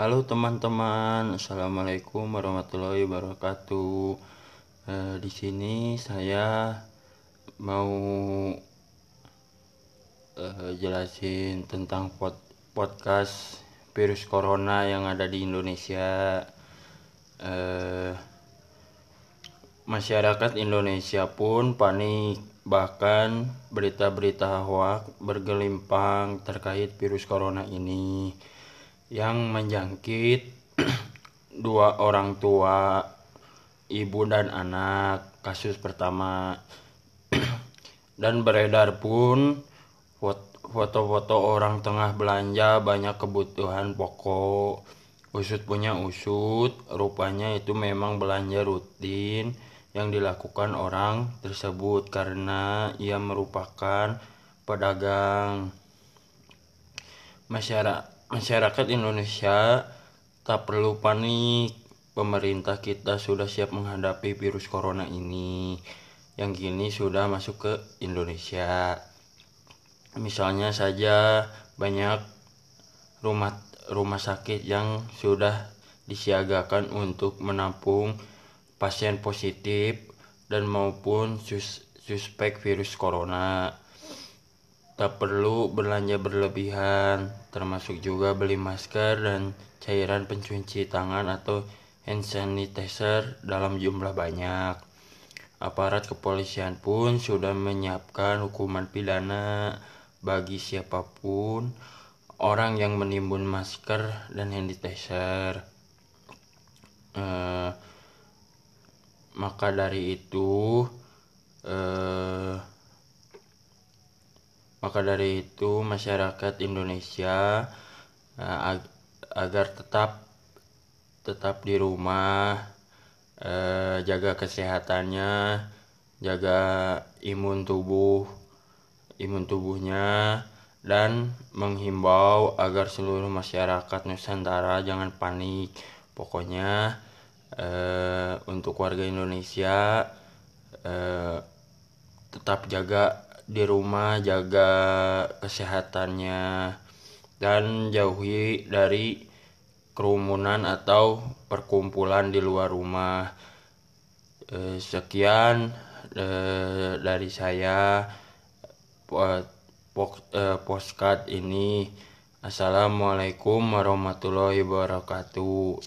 Halo teman-teman, assalamualaikum warahmatullahi wabarakatuh. Eh, di sini saya mau eh, jelasin tentang pod podcast virus corona yang ada di Indonesia. Eh, masyarakat Indonesia pun panik, bahkan berita-berita hoax bergelimpang terkait virus corona ini yang menjangkit dua orang tua, ibu dan anak, kasus pertama. dan beredar pun foto-foto orang tengah belanja banyak kebutuhan pokok. Usut punya usut, rupanya itu memang belanja rutin yang dilakukan orang tersebut karena ia merupakan pedagang masyarakat masyarakat Indonesia tak perlu panik. Pemerintah kita sudah siap menghadapi virus corona ini yang kini sudah masuk ke Indonesia. Misalnya saja banyak rumah rumah sakit yang sudah disiagakan untuk menampung pasien positif dan maupun sus, suspek virus corona. Tak perlu belanja berlebihan, termasuk juga beli masker dan cairan pencuci tangan atau hand sanitizer dalam jumlah banyak. Aparat kepolisian pun sudah menyiapkan hukuman pidana bagi siapa pun orang yang menimbun masker dan hand sanitizer. Uh, maka dari itu, uh, maka dari itu masyarakat Indonesia ag agar tetap tetap di rumah, uh, jaga kesehatannya, jaga imun tubuh, imun tubuhnya dan menghimbau agar seluruh masyarakat Nusantara jangan panik. Pokoknya uh, untuk warga Indonesia tetap jaga di rumah jaga kesehatannya dan jauhi dari kerumunan atau perkumpulan di luar rumah. Eh, sekian eh, dari saya eh, postcard ini. Assalamualaikum warahmatullahi wabarakatuh.